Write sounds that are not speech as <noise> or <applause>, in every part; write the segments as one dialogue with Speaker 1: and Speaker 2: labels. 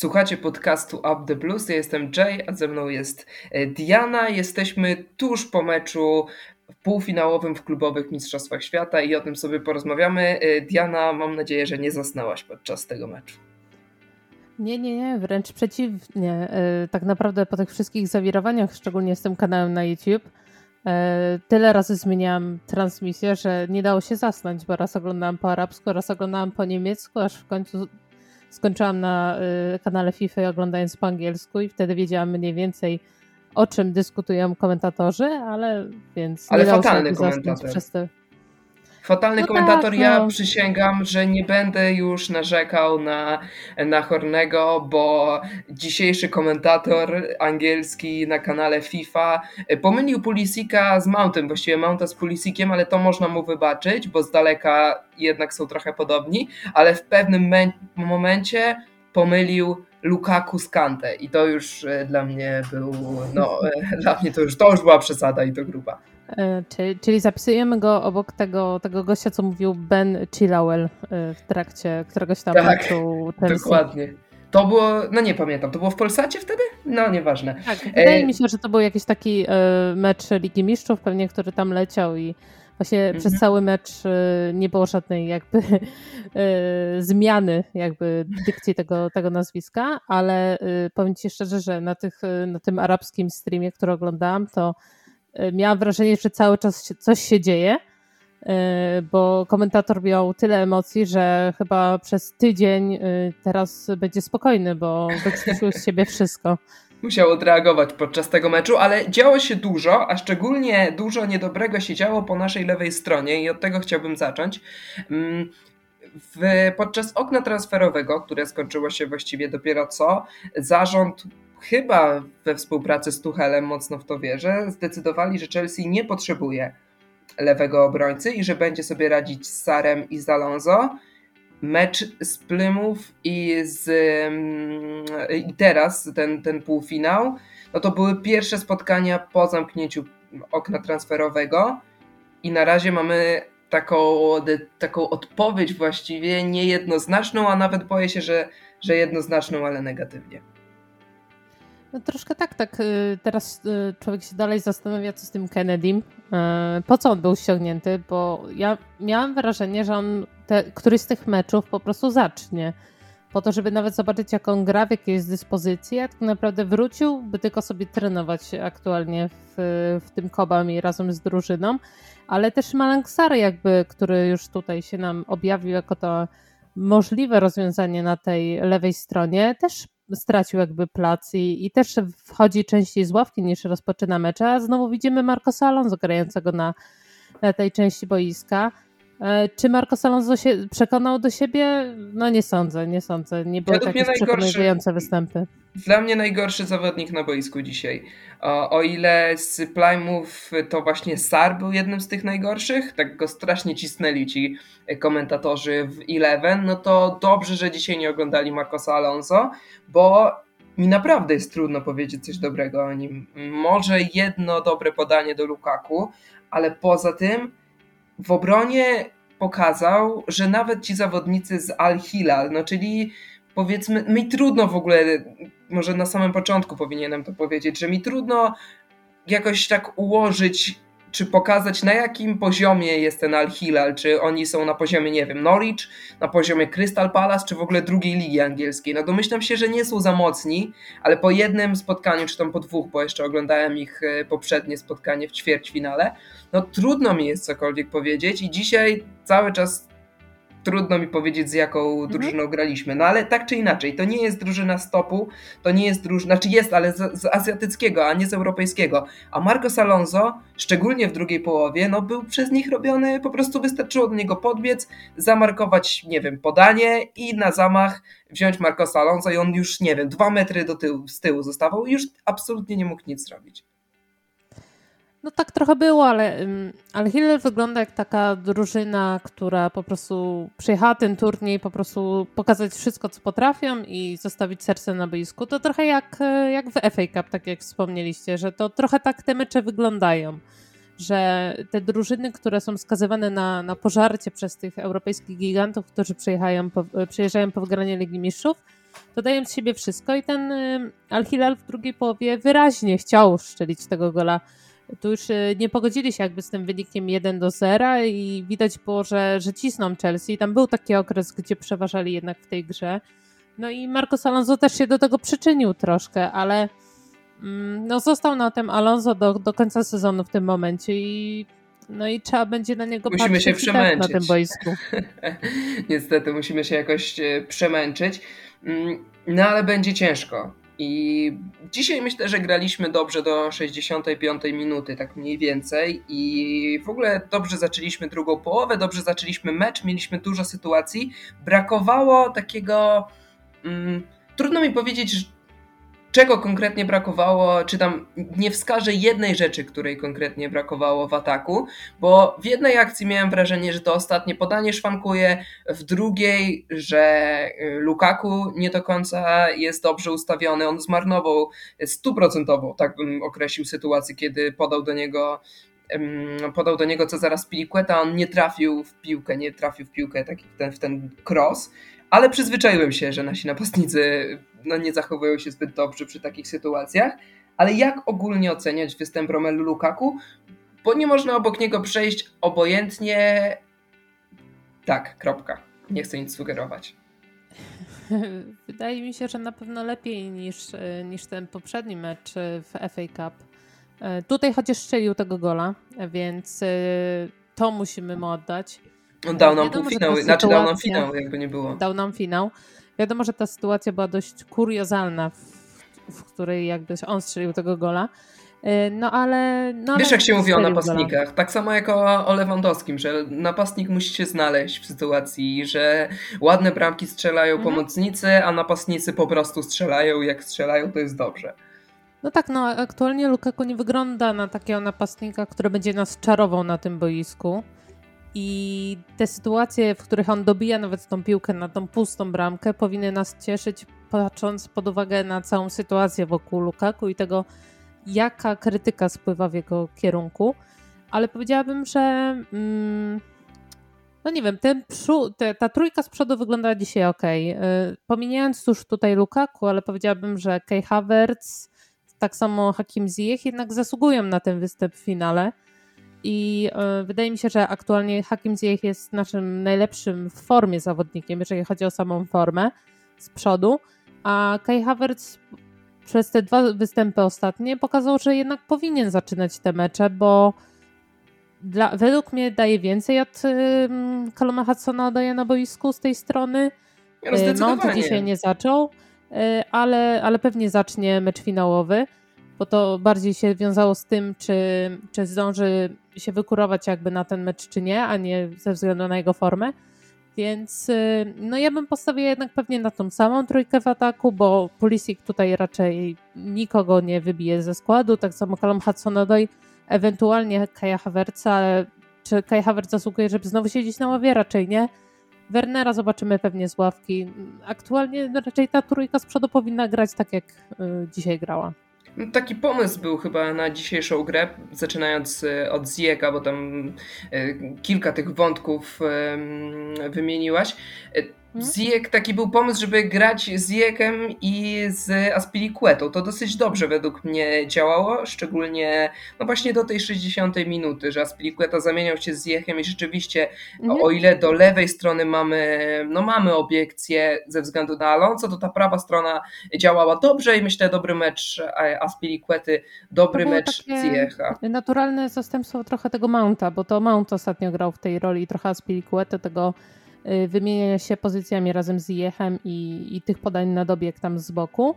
Speaker 1: Słuchacie podcastu Up the Blues. Ja jestem Jay, a ze mną jest e, Diana. Jesteśmy tuż po meczu półfinałowym w klubowych Mistrzostwach Świata i o tym sobie porozmawiamy. E, Diana, mam nadzieję, że nie zasnęłaś podczas tego meczu.
Speaker 2: Nie, nie, nie, wręcz przeciwnie. E, tak naprawdę po tych wszystkich zawirowaniach, szczególnie z tym kanałem na YouTube, tyle razy zmieniałam transmisję, że nie dało się zasnąć, bo raz oglądałam po arabsku, raz oglądałam po niemiecku, aż w końcu skończyłam na y, kanale FIFA oglądając po angielsku i wtedy wiedziałam mniej więcej o czym dyskutują komentatorzy, ale więc
Speaker 1: ale nie fatalny komentator. Przez te Fatalny no komentator, tak, no. ja przysięgam, że nie będę już narzekał na, na Hornego, bo dzisiejszy komentator angielski na kanale FIFA pomylił Pulisika z Mountem, właściwie Mounta z Pulisikiem, ale to można mu wybaczyć, bo z daleka jednak są trochę podobni, ale w pewnym momencie pomylił Lukaku z Kante i to już e, dla mnie był, no e, dla mnie to już, to już była przesada i to gruba.
Speaker 2: E, czyli, czyli zapisujemy go obok tego, tego gościa, co mówił Ben Chilawell e, w trakcie któregoś tam
Speaker 1: tak, meczu dokładnie. To było, no nie pamiętam, to było w Polsacie wtedy? No nieważne.
Speaker 2: Tak, wydaje e... mi się, że to był jakiś taki mecz Ligi Mistrzów pewnie, który tam leciał i właśnie mhm. przez cały mecz nie było żadnej jakby zmiany jakby dykcji tego, tego nazwiska, ale powiem Ci szczerze, że na, tych, na tym arabskim streamie, który oglądałam, to miałam wrażenie, że cały czas coś się dzieje, y, bo komentator miał tyle emocji, że chyba przez tydzień y, teraz będzie spokojny, bo wykrztusił z siebie wszystko.
Speaker 1: Musiał odreagować podczas tego meczu, ale działo się dużo, a szczególnie dużo niedobrego się działo po naszej lewej stronie i od tego chciałbym zacząć. Mm, w, podczas okna transferowego, które skończyło się właściwie dopiero co, zarząd chyba we współpracy z Tuchelem mocno w to wierzę, zdecydowali, że Chelsea nie potrzebuje lewego obrońcy i że będzie sobie radzić z Sarem i z Alonso. Mecz z Plymouth i, z, mm, i teraz ten, ten półfinał, no to były pierwsze spotkania po zamknięciu okna transferowego i na razie mamy taką, taką odpowiedź właściwie niejednoznaczną, a nawet boję się, że, że jednoznaczną, ale negatywnie.
Speaker 2: No troszkę tak, tak. Y, teraz y, człowiek się dalej zastanawia, co z tym Kennedym. Y, po co on był ściągnięty? Bo ja miałam wrażenie, że on te, któryś z tych meczów po prostu zacznie. Po to, żeby nawet zobaczyć, jak on gra, w jakiej jest dyspozycji, a tak naprawdę wrócił, by tylko sobie trenować aktualnie w, w tym Kobami razem z drużyną. Ale też Malanksary jakby, który już tutaj się nam objawił jako to możliwe rozwiązanie na tej lewej stronie, też stracił jakby plac i, i też wchodzi częściej z ławki niż rozpoczyna mecze, a znowu widzimy Marcosa Alonso grającego na, na tej części boiska. E, czy Marcos Alonso się przekonał do siebie? No nie sądzę, nie sądzę. Nie były takie przekonujące występy.
Speaker 1: Dla mnie najgorszy zawodnik na boisku dzisiaj. O, o, ile z Plymouth to właśnie Sar był jednym z tych najgorszych, tak go strasznie cisnęli ci komentatorzy w Eleven, no to dobrze, że dzisiaj nie oglądali Marcosa Alonso, bo mi naprawdę jest trudno powiedzieć coś dobrego o nim. Może jedno dobre podanie do Lukaku, ale poza tym w obronie pokazał, że nawet ci zawodnicy z Al-Hilal, no czyli powiedzmy, mi trudno w ogóle, może na samym początku powinienem to powiedzieć, że mi trudno jakoś tak ułożyć czy pokazać na jakim poziomie jest ten Al-Hilal, czy oni są na poziomie, nie wiem, Norwich, na poziomie Crystal Palace, czy w ogóle drugiej ligi angielskiej. No domyślam się, że nie są za mocni, ale po jednym spotkaniu, czy tam po dwóch, bo jeszcze oglądałem ich e, poprzednie spotkanie w ćwierćfinale, no trudno mi jest cokolwiek powiedzieć i dzisiaj cały czas trudno mi powiedzieć, z jaką mhm. drużyną graliśmy. No ale tak czy inaczej, to nie jest drużyna stopu, to nie jest drużyna, znaczy jest, ale z, z azjatyckiego, a nie z europejskiego. A Marcos Alonso, szczególnie w drugiej połowie, no był przez nich robiony, po prostu wystarczyło do niego podbiec, zamarkować, nie wiem, podanie i na zamach wziąć Marcosa Alonso i on już, nie wiem, dwa metry do tyłu, z tyłu zostawał i już absolutnie nie mógł nic zrobić.
Speaker 2: No tak trochę było, ale, ale Hiller wygląda jak taka drużyna, która po prostu przyjechała ten turniej, po prostu pokazać wszystko, co potrafią i zostawić serce na boisku. To trochę jak, e, jak w FA Cup, tak jak wspomnieliście, że to trochę tak te mecze wyglądają. Że te drużyny, które są skazywane na, na pożarcie przez tych europejskich gigantów, którzy przyjeżdżają po, przyjeżdżają po wygranie Ligi Mistrzów, to dają z siebie wszystko i ten Al-Hilal w drugiej połowie wyraźnie chciał szczelić tego gola. Tu już nie pogodzili się jakby z tym wynikiem 1 do 0 i widać było, że, że cisną Chelsea. Tam był taki okres, gdzie przeważali jednak w tej grze. No i Marcos Alonso też się do tego przyczynił troszkę, ale mm, no został na tym Alonso do, do końca sezonu w tym momencie i no i trzeba będzie na niego
Speaker 1: musimy
Speaker 2: patrzeć
Speaker 1: się przemęczyć.
Speaker 2: na tym boisku. <laughs>
Speaker 1: Niestety musimy się jakoś e, przemęczyć. Mm, no ale będzie ciężko. I dzisiaj myślę, że graliśmy dobrze do 65 minuty, tak mniej więcej. I w ogóle dobrze zaczęliśmy drugą połowę, dobrze zaczęliśmy mecz, mieliśmy dużo sytuacji. Brakowało takiego. Mm, trudno mi powiedzieć, czego konkretnie brakowało, czy tam nie wskażę jednej rzeczy, której konkretnie brakowało w ataku, bo w jednej akcji miałem wrażenie, że to ostatnie podanie szwankuje, w drugiej, że y, Lukaku nie do końca jest dobrze ustawiony, on zmarnował stuprocentową, tak bym określił sytuację, kiedy podał do niego podał do niego co zaraz Piliqueta, on nie trafił w piłkę, nie trafił w piłkę taki w ten, w ten cross, ale przyzwyczaiłem się, że nasi napastnicy no, nie zachowują się zbyt dobrze przy takich sytuacjach. Ale jak ogólnie oceniać występ Romelu Lukaku? Bo nie można obok niego przejść obojętnie. Tak, kropka. Nie chcę nic sugerować. <laughs>
Speaker 2: Wydaje mi się, że na pewno lepiej niż, niż ten poprzedni mecz w FA Cup. Tutaj chociaż strzelił tego gola, więc to musimy mu oddać.
Speaker 1: On dał nam półfinał, znaczy dał nam finał, jakby nie było.
Speaker 2: Dał nam finał. Wiadomo, że ta sytuacja była dość kuriozalna, w, w której jakby on strzelił tego gola. No ale. No,
Speaker 1: Wiesz, jak się mówi o napastnikach? Gola. Tak samo jak o, o Lewandowskim, że napastnik musi się znaleźć w sytuacji, że ładne bramki strzelają mhm. pomocnicy, a napastnicy po prostu strzelają. Jak strzelają, to jest dobrze.
Speaker 2: No tak, no aktualnie Lukaku nie wygląda na takiego napastnika, który będzie nas czarował na tym boisku. I te sytuacje, w których on dobija nawet tą piłkę na tą pustą bramkę, powinny nas cieszyć, patrząc pod uwagę na całą sytuację wokół Lukaku i tego, jaka krytyka spływa w jego kierunku. Ale powiedziałabym, że. Mm, no nie wiem, ten te, ta trójka z przodu wygląda dzisiaj ok. Pomijając już tutaj Lukaku, ale powiedziałabym, że Kay Havertz, tak samo Hakim Ziyech jednak zasługują na ten występ w finale. I y, wydaje mi się, że aktualnie Hakim Ziyech jest naszym najlepszym w formie zawodnikiem, jeżeli chodzi o samą formę z przodu, a Kai Havertz przez te dwa występy ostatnie pokazał, że jednak powinien zaczynać te mecze, bo dla, według mnie daje więcej od y, Kaluma Hudsona daje na boisku z tej strony.
Speaker 1: No,
Speaker 2: no dzisiaj nie zaczął, y, ale, ale pewnie zacznie mecz finałowy bo to bardziej się wiązało z tym, czy, czy zdąży się wykurować jakby na ten mecz, czy nie, a nie ze względu na jego formę. Więc y, no ja bym postawiła jednak pewnie na tą samą trójkę w ataku, bo Pulisic tutaj raczej nikogo nie wybije ze składu, tak samo Callum Hudson-Odoi, ewentualnie Kaja Havertza, czy Kai Havertz zasługuje, żeby znowu siedzieć na ławie? Raczej nie. Wernera zobaczymy pewnie z ławki. Aktualnie raczej ta trójka z przodu powinna grać tak, jak y, dzisiaj grała.
Speaker 1: No, taki pomysł był chyba na dzisiejszą grę, zaczynając e, od Zieka, bo tam e, kilka tych wątków wymieniłaś. E, Mhm. Zijek taki był pomysł, żeby grać z Zijekiem i z Aspilicuetą. To dosyć dobrze według mnie działało, szczególnie no właśnie do tej 60 minuty, że Aspilicueta zamieniał się z Zijekiem i rzeczywiście mhm. o ile do lewej strony mamy, no mamy obiekcje ze względu na Alonso, to ta prawa strona działała dobrze i myślę dobry mecz Aspilicuety, dobry mecz Zijecha.
Speaker 2: Naturalne zastępstwo trochę tego Mounta, bo to Mount ostatnio grał w tej roli trochę Aspilicuety, tego wymieniania się pozycjami razem z Jechem i, i tych podań na dobieg tam z boku.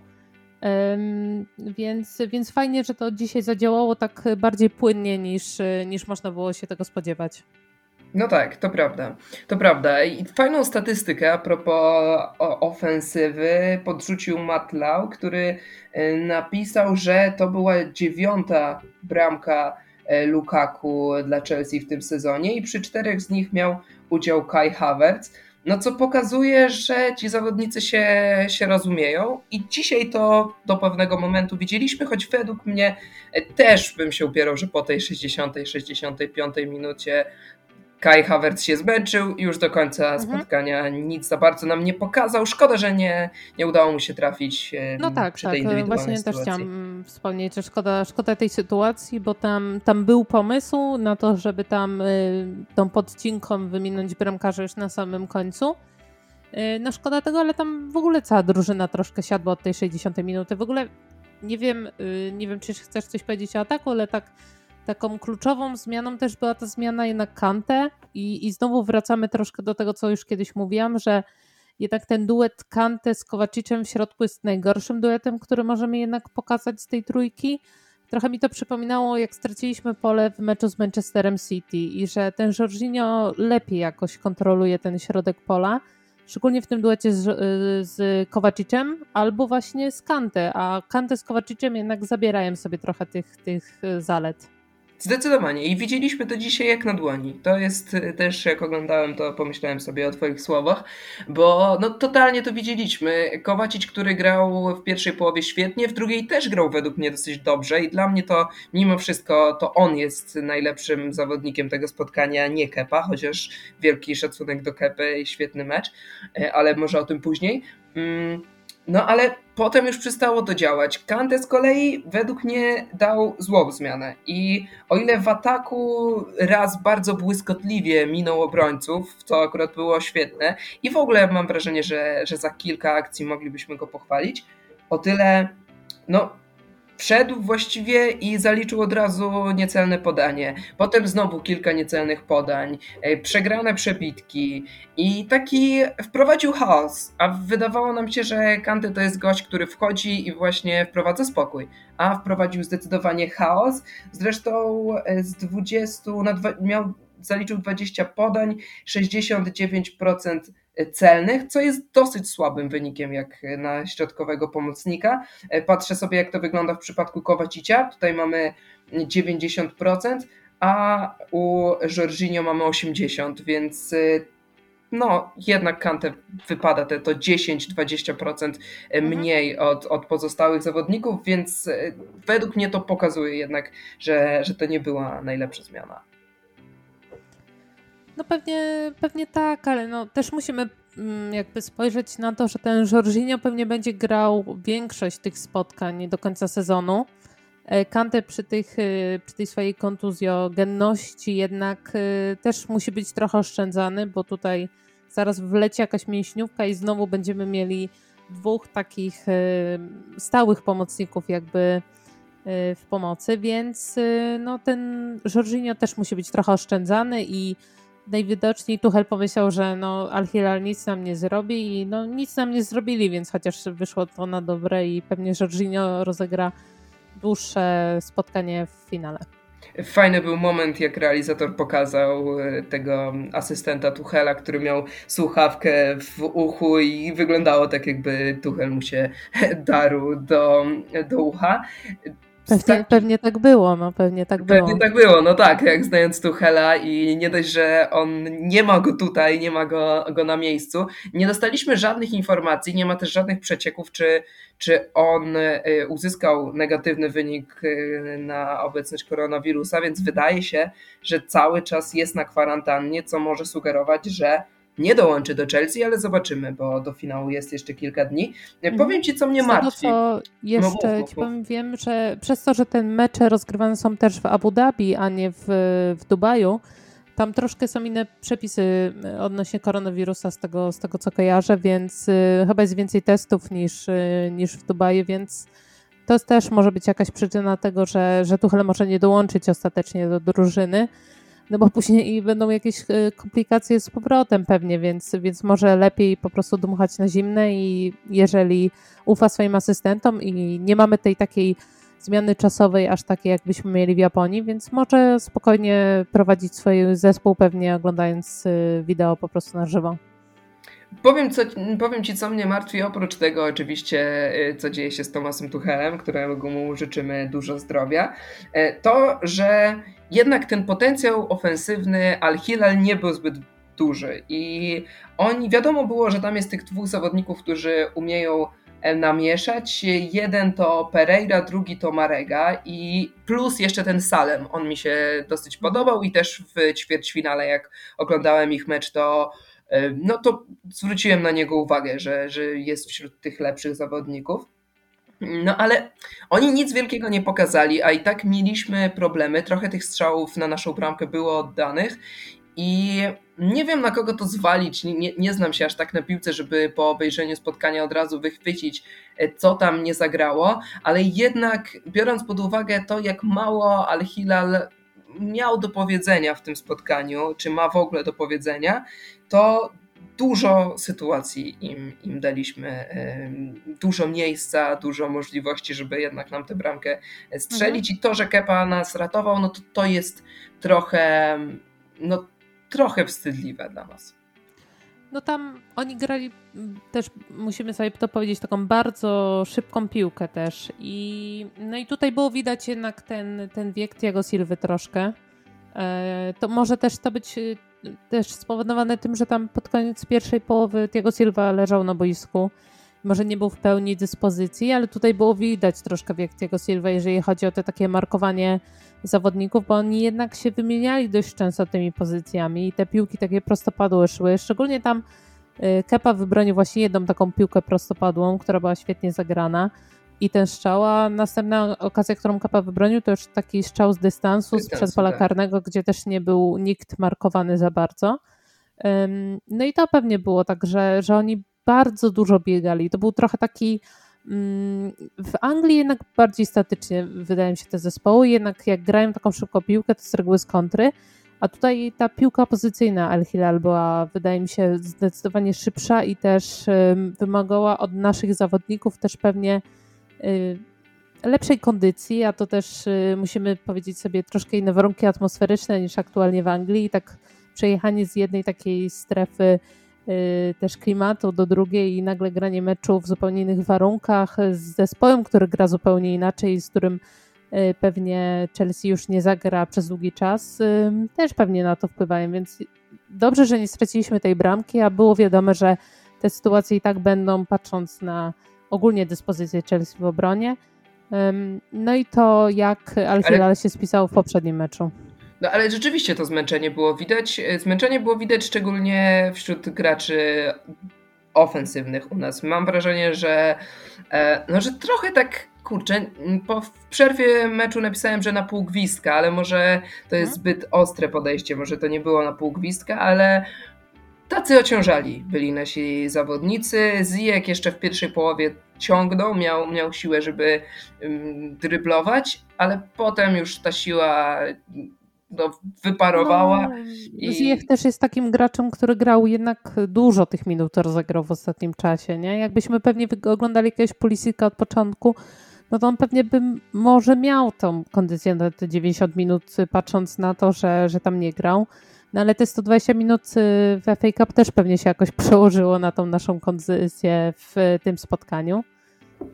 Speaker 2: Więc, więc fajnie, że to dzisiaj zadziałało tak bardziej płynnie niż, niż można było się tego spodziewać.
Speaker 1: No tak, to prawda. To prawda. I fajną statystykę a propos ofensywy podrzucił Matt Lau, który y, napisał, że to była dziewiąta bramka y, Lukaku dla Chelsea w tym sezonie i przy czterech z nich miał udział Kai Havertz, no co pokazuje, że ci zawodnicy się, się rozumieją i dzisiaj to do pewnego momentu widzieliśmy, choć według mnie też bym się upierał, że po tej 60-65 minucie Kai Havertz się zmęczył i już do końca mhm. spotkania nic za bardzo nam nie pokazał. Szkoda, że nie, nie udało mu się trafić no tak, przy tej tak.
Speaker 2: Właśnie
Speaker 1: sytuacji.
Speaker 2: też chciałam wspomnieć, że szkoda, szkoda tej sytuacji, bo tam, tam był pomysł na to, żeby tam y, tą podcinką wyminąć bramkarza już na samym końcu. Y, no szkoda tego, ale tam w ogóle cała drużyna troszkę siadła od tej 60 minuty. W ogóle nie wiem, y, nie wiem, czy chcesz coś powiedzieć o ataku, ale tak taką kluczową zmianą też była ta zmiana jednak Kante i, i znowu wracamy troszkę do tego, co już kiedyś mówiłam, że jednak ten duet Kante z Kowaciczem w środku jest najgorszym duetem, który możemy jednak pokazać z tej trójki. Trochę mi to przypominało, jak straciliśmy pole w meczu z Manchesterem City i że ten Jorginho lepiej jakoś kontroluje ten środek pola szczególnie w tym duecie z, y, z Kowaczyczem, albo właśnie z Kante, a Kante z Kowaczyczem jednak zabierają sobie trochę tych, tych zalet.
Speaker 1: Zdecydowanie i widzieliśmy to dzisiaj jak na dłoni. To jest y, też, jak oglądałem to, pomyślałem sobie o Twoich słowach, bo no totalnie to widzieliśmy. Kowacic, który grał w pierwszej połowie świetnie, w drugiej też grał według mnie dosyć dobrze i dla mnie to mimo wszystko to on jest najlepszym zawodnikiem tego spotkania, nie Kepa, chociaż wielki szacunek do Kepy i świetny mecz, e, ale może o tym później. Mm, no ale potem już przestało to działać. Kante z kolei według mnie dał złą zmianę i o ile w ataku raz bardzo błyskotliwie minął obrońców, co akurat było świetne i w ogóle mam wrażenie, że, że za kilka akcji moglibyśmy go pochwalić, o tyle no Wszedł właściwie i zaliczył od razu niecelne podanie. Potem znowu kilka niecelnych podań, e, przegrane przebitki i taki wprowadził chaos. A wydawało nam się, że Kanty to jest gość, który wchodzi i właśnie wprowadza spokój. A wprowadził zdecydowanie chaos. Zresztą e, z 20 na miał zaliczył 20 podań, 69% celnych, co jest dosyć słabym wynikiem jak na środkowego pomocnika. E, patrzę sobie jak to wygląda w przypadku Kowacicia, tutaj mamy 90%, a u Jorginho mamy 80%, więc e, no jednak Kante wypada te to 10-20% mhm. mniej od, od pozostałych zawodników, więc e, według mnie to pokazuje jednak, że, że to nie była najlepsza zmiana.
Speaker 2: No pewnie, pewnie tak, ale no też musimy mm, jakby spojrzeć na to, że ten Jorginho pewnie będzie grał większość tych spotkań do końca sezonu. E, Kante przy, tych, e, przy tej swojej kontuzjogenności jednak e, też musi być trochę oszczędzany, bo tutaj zaraz wleci jakaś mięśniówka i znowu będziemy mieli dwóch takich stałych pomocników jakby w pomocy, więc no ten Jorginho też musi być trochę oszczędzany i najwidoczniej Tuchel pomyślał, że no Al-Hilal nic nam nie zrobi i no nic nam nie zrobili, więc chociaż wyszło to na dobre i pewnie Jorginho rozegra dłuższe spotkanie w finale.
Speaker 1: Fajny był moment, jak realizator pokazał e, tego asystenta Tuchela, który miał słuchawkę w uchu i wyglądało tak, jakby Tuchel mu się <laughs> darł do, do ucha.
Speaker 2: Pewnie, tak, pewnie tak było, no pewnie tak było.
Speaker 1: Pewnie tak było, no tak, jak znając Tuchela i nie dość, że on nie ma go tutaj, nie ma go, go na miejscu, nie dostaliśmy żadnych informacji, nie ma też żadnych przecieków, czy, czy on y, uzyskał negatywny wynik y, na obecność koronawirusa, więc wydaje się, że cały czas jest na kwarantannie, co może sugerować, że nie dołączy do Chelsea, ale zobaczymy, bo do finału jest jeszcze kilka dni. Mhm. Powiem Ci, co mnie martwi.
Speaker 2: co jeszcze no, ci powiem, wiem, że przez to, że te mecze rozgrywane są też w Abu Dhabi, a nie w, w Dubaju, tam troszkę są inne przepisy odnośnie koronawirusa z tego, z tego co kojarzę, więc y, chyba jest więcej testów niż, y, niż w Dubaju, więc to też może być jakaś przyczyna tego, że, że Tuchel może nie dołączyć ostatecznie do drużyny no bo później będą jakieś e, komplikacje z powrotem pewnie, więc, więc może lepiej po prostu dmuchać na zimne i jeżeli ufa swoim asystentom i nie mamy tej takiej zmiany czasowej aż takiej, jakbyśmy mieli w Japonii, więc może spokojnie prowadzić swój zespół, pewnie oglądając e, wideo po prostu na żywo.
Speaker 1: Powiem, co, powiem Ci, co mnie martwi, oprócz tego oczywiście, e, co dzieje się z Tomasem Tuchelem, któremu mu życzymy dużo zdrowia, to, że jednak ten potencjał ofensywny Al-Hilal nie był zbyt duży i oni, wiadomo było, że tam jest tych dwóch zawodników, którzy umieją namieszać. Jeden to Pereira, drugi to Marega i plus jeszcze ten Salem. On mi się dosyć podobał i też w ćwierćfinale jak oglądałem ich mecz to no to zwróciłem na niego uwagę, że, że jest wśród tych lepszych zawodników. No ale oni nic wielkiego nie pokazali, a i tak mieliśmy problemy. Trochę tych strzałów na naszą bramkę było oddanych i nie wiem na kogo to zwalić. Nie, nie znam się aż tak na piłce, żeby po obejrzeniu spotkania od razu wychwycić, e, co tam nie zagrało, ale jednak biorąc pod uwagę to, jak mało Al-Hilal miał do powiedzenia w tym spotkaniu, czy ma w ogóle do powiedzenia, to dużo sytuacji im, im daliśmy, dużo miejsca, dużo możliwości, żeby jednak nam tę bramkę strzelić mhm. i to, że Kepa nas ratował, no to, to jest trochę, no trochę wstydliwe dla nas.
Speaker 2: No tam oni grali też, musimy sobie to powiedzieć, taką bardzo szybką piłkę też. I, no i tutaj było widać jednak ten, ten wiek Tiago Silwy troszkę. E, to może też to być też spowodowane tym, że tam pod koniec pierwszej połowy Tiago Silva leżał na boisku. Może nie był w pełni dyspozycji, ale tutaj było widać troszkę wiek Tiago Silva, jeżeli chodzi o to takie markowanie zawodników, bo oni jednak się wymieniali dość często tymi pozycjami i te piłki takie prostopadłe szły. Szczególnie tam y, Kepa wybronił właśnie jedną taką piłkę prostopadłą, która była świetnie zagrana i ten strzał, a następna okazja, którą Kapa wybronił, to już taki strzał z dystansu, z przed pola tak. karnego, gdzie też nie był nikt markowany za bardzo. No i to pewnie było tak, że, że oni bardzo dużo biegali. To był trochę taki w Anglii jednak bardziej statycznie wydaje mi się te zespoły, jednak jak grają taką szybką piłkę, to z reguły z kontry, a tutaj ta piłka pozycyjna Al Hilal była, wydaje mi się, zdecydowanie szybsza i też wymagała od naszych zawodników też pewnie lepszej kondycji, a to też y, musimy powiedzieć sobie troszkę inne warunki atmosferyczne niż aktualnie w Anglii. I tak przejechanie z jednej takiej strefy y, też klimatu do drugiej i nagle granie meczu w zupełnie innych warunkach z zespołem, który gra zupełnie inaczej, z którym pewnie Chelsea już nie zagra przez długi czas, też pewnie na to wpływają, więc dobrze, że nie straciliśmy tej bramki, a było wiadome, że te sytuacje i tak będą, patrząc na ogólnie dyspozycję Chelsea w obronie. No i to, jak Al-Hilal ale... się spisał w poprzednim meczu.
Speaker 1: No ale rzeczywiście to zmęczenie było widać. Zmęczenie było widać szczególnie wśród graczy ofensywnych u nas. Mam wrażenie, że, e, no, że trochę tak kurczę, po, w przerwie meczu napisałem, że na pół gwizdka, ale może to jest mhm. zbyt ostre podejście, może to nie było na pół gwizdka, ale Tacy ociążali byli nasi zawodnicy. Zijek jeszcze w pierwszej połowie ciągnął, miał, miał siłę, żeby um, dryblować, ale potem już ta siła no, wyparowała. No,
Speaker 2: i... Zijek też jest takim graczem, który grał jednak dużo tych minut rozegrał w ostatnim czasie. Nie? Jakbyśmy pewnie oglądali jakiegoś Pulisika od początku, no to on pewnie by może miał tą kondycję na te 90 minut, patrząc na to, że, że tam nie grał. No ale te 120 minut y, w FA Cup też pewnie się jakoś przełożyło na tą naszą kondycję w tym spotkaniu.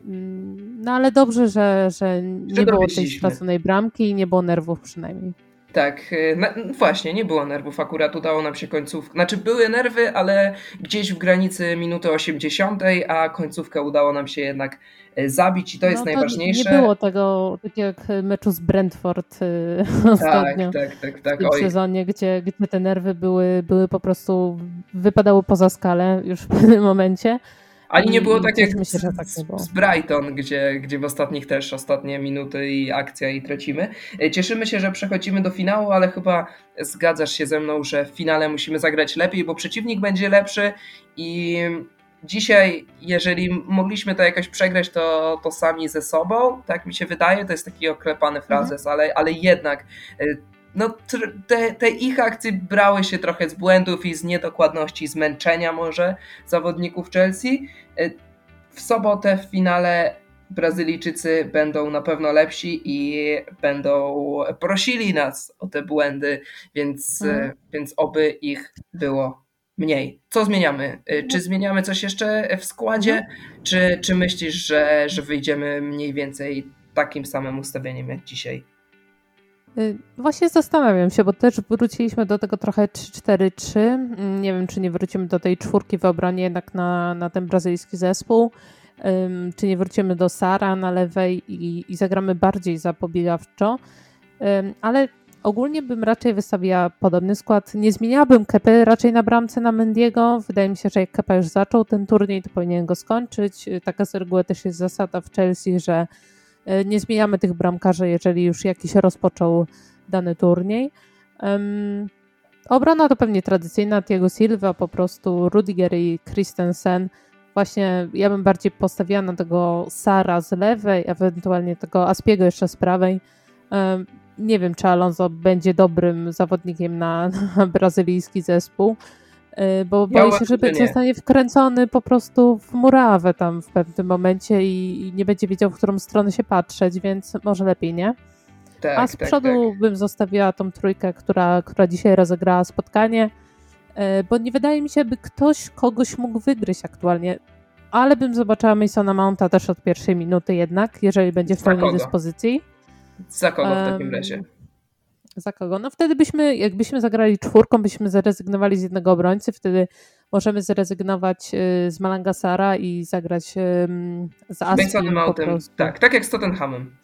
Speaker 2: Mm, no ale dobrze, że, że nie było tej straconej bramki i nie było nerwów przynajmniej.
Speaker 1: Tak, y, no, właśnie, nie było nerwów. Akurat udało nam się końcówkę. Znaczy, były nerwy, ale gdzieś w granicy minuty 80, a końcówkę udało nam się jednak y, zabić i to jest no, najważniejsze.
Speaker 2: Nie było tego takiego jak meczu z Brentford y, <laughs> tak, ostatnio. Tak, tak, tak. W tym sezonie, gdzie, gdzie te nerwy były, były po prostu, wypadały poza skalę już w pewnym momencie.
Speaker 1: Ani nie było tak jak myślę, z, tak z, Brighton, gdzie, gdzie w ostatnich też ostatnie minuty i akcja i tracimy. E, cieszymy się, że przechodzimy do finału, ale chyba zgadzasz się ze mną, że w finale musimy zagrać lepiej, bo przeciwnik będzie lepszy i dzisiaj, jeżeli mogliśmy to jakoś przegrać, to, to sami ze sobą, tak mi się wydaje, to jest taki oklepany frazes, mhm. ale, ale jednak e, no, te, te ich akcje brały się trochę z błędów i z niedokładności, zmęczenia może zawodników Chelsea. E, w sobotę w finale Brazylijczycy będą na pewno lepsi i będą prosili nas o te błędy, więc, e, mhm. więc oby ich było mniej. Co zmieniamy? E, czy zmieniamy coś jeszcze w składzie, mhm. czy, czy myślisz, że, że wyjdziemy mniej więcej takim samym ustawieniem jak dzisiaj?
Speaker 2: Y, właśnie zastanawiam się, bo też wróciliśmy do tego trochę 3-4-3. Mm, nie wiem, czy nie wrócimy do tej czwórki w obronie jednak na, na ten brazylijski zespół. czy nie wrócimy do Sara na lewej i, i zagramy bardziej zapobiegawczo. Ale ogólnie bym raczej wystawiła podobny skład. Nie zmieniałabym Kepy raczej na bramce na Mendiego. Wydaje mi się, że jak Kepa już zaczął ten turniej, to powinien go skończyć. Taka z reguły też jest zasada w Chelsea, że nie zmieniamy tych bramkarzy, jeżeli już jakiś rozpoczął dany turniej. Obrona to pewnie tradycyjna, Thiago Silva, po prostu Rudiger i Christensen. Właśnie ja bym bardziej postawiła na tego Sara z lewej, ewentualnie tego Aspiego jeszcze z prawej. Nie wiem, czy Alonso będzie dobrym zawodnikiem na, <laughs> brazylijski zespół, bo ja boję się, że zostanie wkręcony po prostu w murawę tam w pewnym momencie i, i, nie będzie wiedział, w którą stronę się patrzeć, więc może lepiej nie. Tak, A z tak, przodu tak. bym zostawiła tą trójkę, która, która dzisiaj rozegrała spotkanie, y, bo nie wydaje mi się, by ktoś kogoś mógł wygryźć aktualnie. Ale bym zobaczyła Masona Mounta też od pierwszej minuty jednak, jeżeli będzie w pełnej dyspozycji.
Speaker 1: Za kogo w takim razie?
Speaker 2: Za kogo? No wtedy byśmy, jakbyśmy zagrali czwórką, byśmy zrezygnowali z jednego obrońcy, wtedy możemy zrezygnować y, z Malangasara i zagrać z Aston
Speaker 1: Tak, tak jak z Tottenhamem.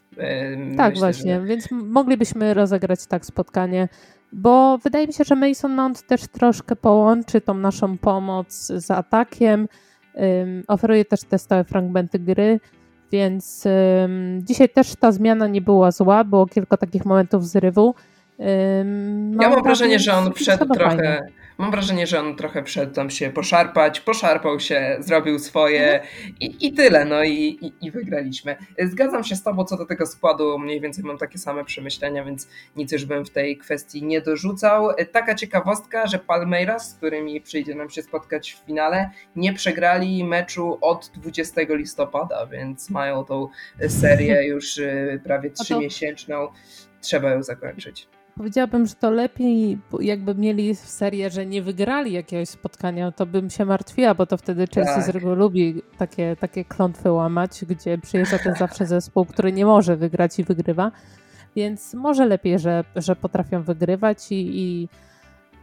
Speaker 2: Tak, Myślę, właśnie, że... więc moglibyśmy rozegrać tak spotkanie, bo wydaje mi się, że Mason Mount też troszkę połączy tą naszą pomoc z atakiem, oferuje też te stałe fragmenty gry, więc dzisiaj też ta zmiana nie była zła, było kilka takich momentów zrywu.
Speaker 1: Ja mam wrażenie, że on wszedł trochę. Fajnie. Mam wrażenie, że on trochę wszedł tam się poszarpać, poszarpał się, zrobił swoje mhm. i, i tyle, no i, i, i, wygraliśmy. Zgadzam się z Tobą co do tego składu, mniej więcej mam takie same przemyślenia, więc nic już bym w tej kwestii nie dorzucał. Taka ciekawostka, że Palmeiras, z którymi przyjdzie nam się spotkać w finale, nie przegrali meczu od 20 listopada, więc mają tą serię <laughs> już y, prawie trzymiesięczną. Trzeba ją zakończyć.
Speaker 2: Powiedziałabym, że to lepiej, jakby mieli w serię, że nie wygrali jakiegoś spotkania, to bym się martwiła, bo to wtedy Chelsea tak. z reguły lubi takie, takie klątwy łamać, gdzie przyjeżdża ten zawsze zespół, który nie może wygrać i wygrywa. Więc może lepiej, że, że potrafią wygrywać i, i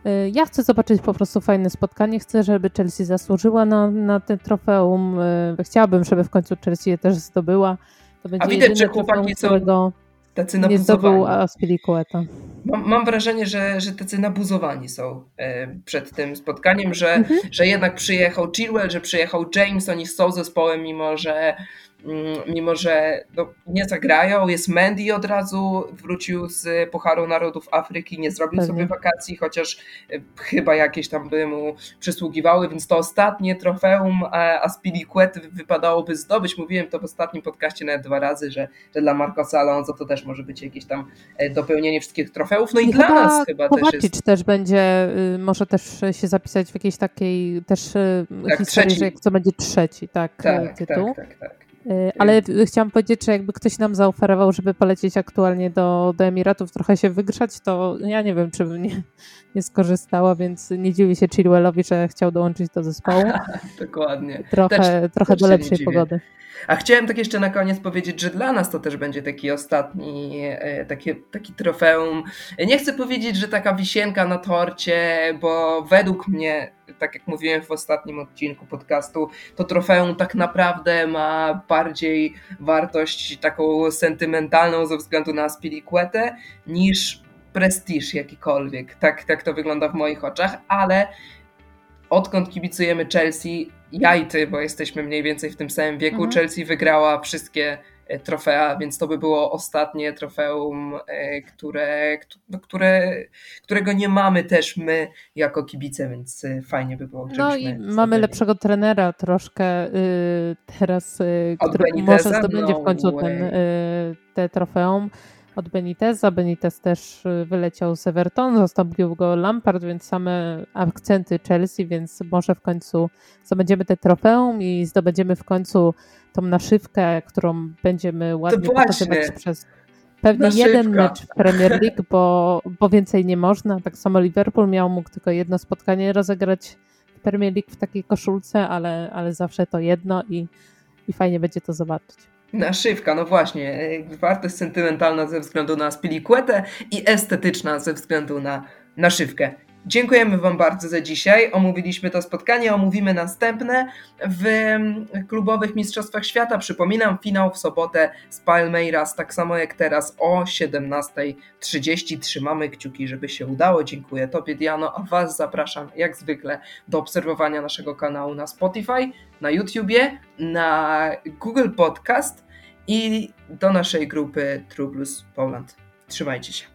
Speaker 2: y, ja chcę zobaczyć po prostu fajne spotkanie. Chcę, żeby Chelsea zasłużyła na, na ten trofeum. Y, chciałabym, żeby w końcu Chelsea je też zdobyła.
Speaker 1: To będzie A widać, że chłopaki są, którego tacy nabuzowani. Nie
Speaker 2: zdobył
Speaker 1: Mam, mam, wrażenie, że, że tacy nabuzowani są e, przed tym spotkaniem, że, mhm. że jednak przyjechał Chilwell, że przyjechał James, oni są zespołem, mimo że mimo że no, nie zagrają. Jest Mendy od razu, wrócił z Pucharu Narodów Afryki, nie zrobił Pewnie. sobie wakacji, chociaż e, chyba jakieś tam by mu przysługiwały, więc to ostatnie trofeum Aspilicuety wypadałoby zdobyć. Mówiłem to w ostatnim podcaście nawet dwa razy, że, że dla Marcosa Alonso to też może być jakieś tam e, dopełnienie wszystkich trofeów. No i, I dla nas chyba
Speaker 2: Kowacic
Speaker 1: też jest...
Speaker 2: też będzie, y, może też się zapisać w jakiejś takiej też y, tak, historii, trzeci. że co będzie trzeci, tak, tak tytuł. Tak, tak, tak. Y, ale chciałam powiedzieć, że jakby ktoś nam zaoferował, żeby polecieć aktualnie do, do Emiratów, trochę się wygrzać, to ja nie wiem, czy nie, nie skorzystała, więc nie dziwię się Chilwellowi, że chciał dołączyć do zespołu. <laughs>
Speaker 1: Dokładnie.
Speaker 2: Trochę, też, trochę też do lepszej pogody.
Speaker 1: A chciałem tak jeszcze na koniec powiedzieć, że dla nas to też będzie taki ostatni, e, taki, taki trofeum. Nie chcę powiedzieć, że taka wisienka na torcie, bo według mnie, tak jak mówiłem w ostatnim odcinku podcastu, to trofeum tak naprawdę ma bardziej wartość taką sentymentalną ze względu na Spiliquetę niż prestiż jakikolwiek. Tak, tak to wygląda w moich oczach, ale odkąd kibicujemy Chelsea, ja i ty, bo jesteśmy mniej więcej w tym samym wieku, mhm. Chelsea wygrała wszystkie e, trofea, więc to by było ostatnie trofeum, e, które, no, które, którego nie mamy też my jako kibice, więc e, fajnie by było.
Speaker 2: No i mamy lepszego trenera troszkę y, teraz, y, który może zdobędzie no w końcu ten, y, te trofeum od Beniteza. Benitez też y, wyleciał z Everton, zastąpił go Lampard, więc same akcenty Chelsea, więc może w końcu zdobędziemy te trofeum i zdobędziemy w końcu tą naszywkę, którą będziemy ładnie pokazywać przez pewnie Naszywka. jeden mecz w Premier League, bo, bo więcej nie można. Tak samo Liverpool miał mógł tylko jedno spotkanie rozegrać w Premier League w takiej koszulce, ale, ale zawsze to jedno i, i fajnie będzie to zobaczyć.
Speaker 1: Naszywka, no właśnie. Wartość sentymentalna ze względu na spiliquetę i estetyczna ze względu na naszywkę. Dziękujemy Wam bardzo za dzisiaj. Omówiliśmy to spotkanie, omówimy następne w klubowych Mistrzostwach Świata. Przypominam, finał w sobotę z Palmeiras, tak samo jak teraz o 17.30. Trzymamy kciuki, żeby się udało. Dziękuję Tobie, Diano, a Was zapraszam jak zwykle do obserwowania naszego kanału na Spotify, na YouTubie, na Google Podcast i do naszej grupy True Blues Poland. Trzymajcie się.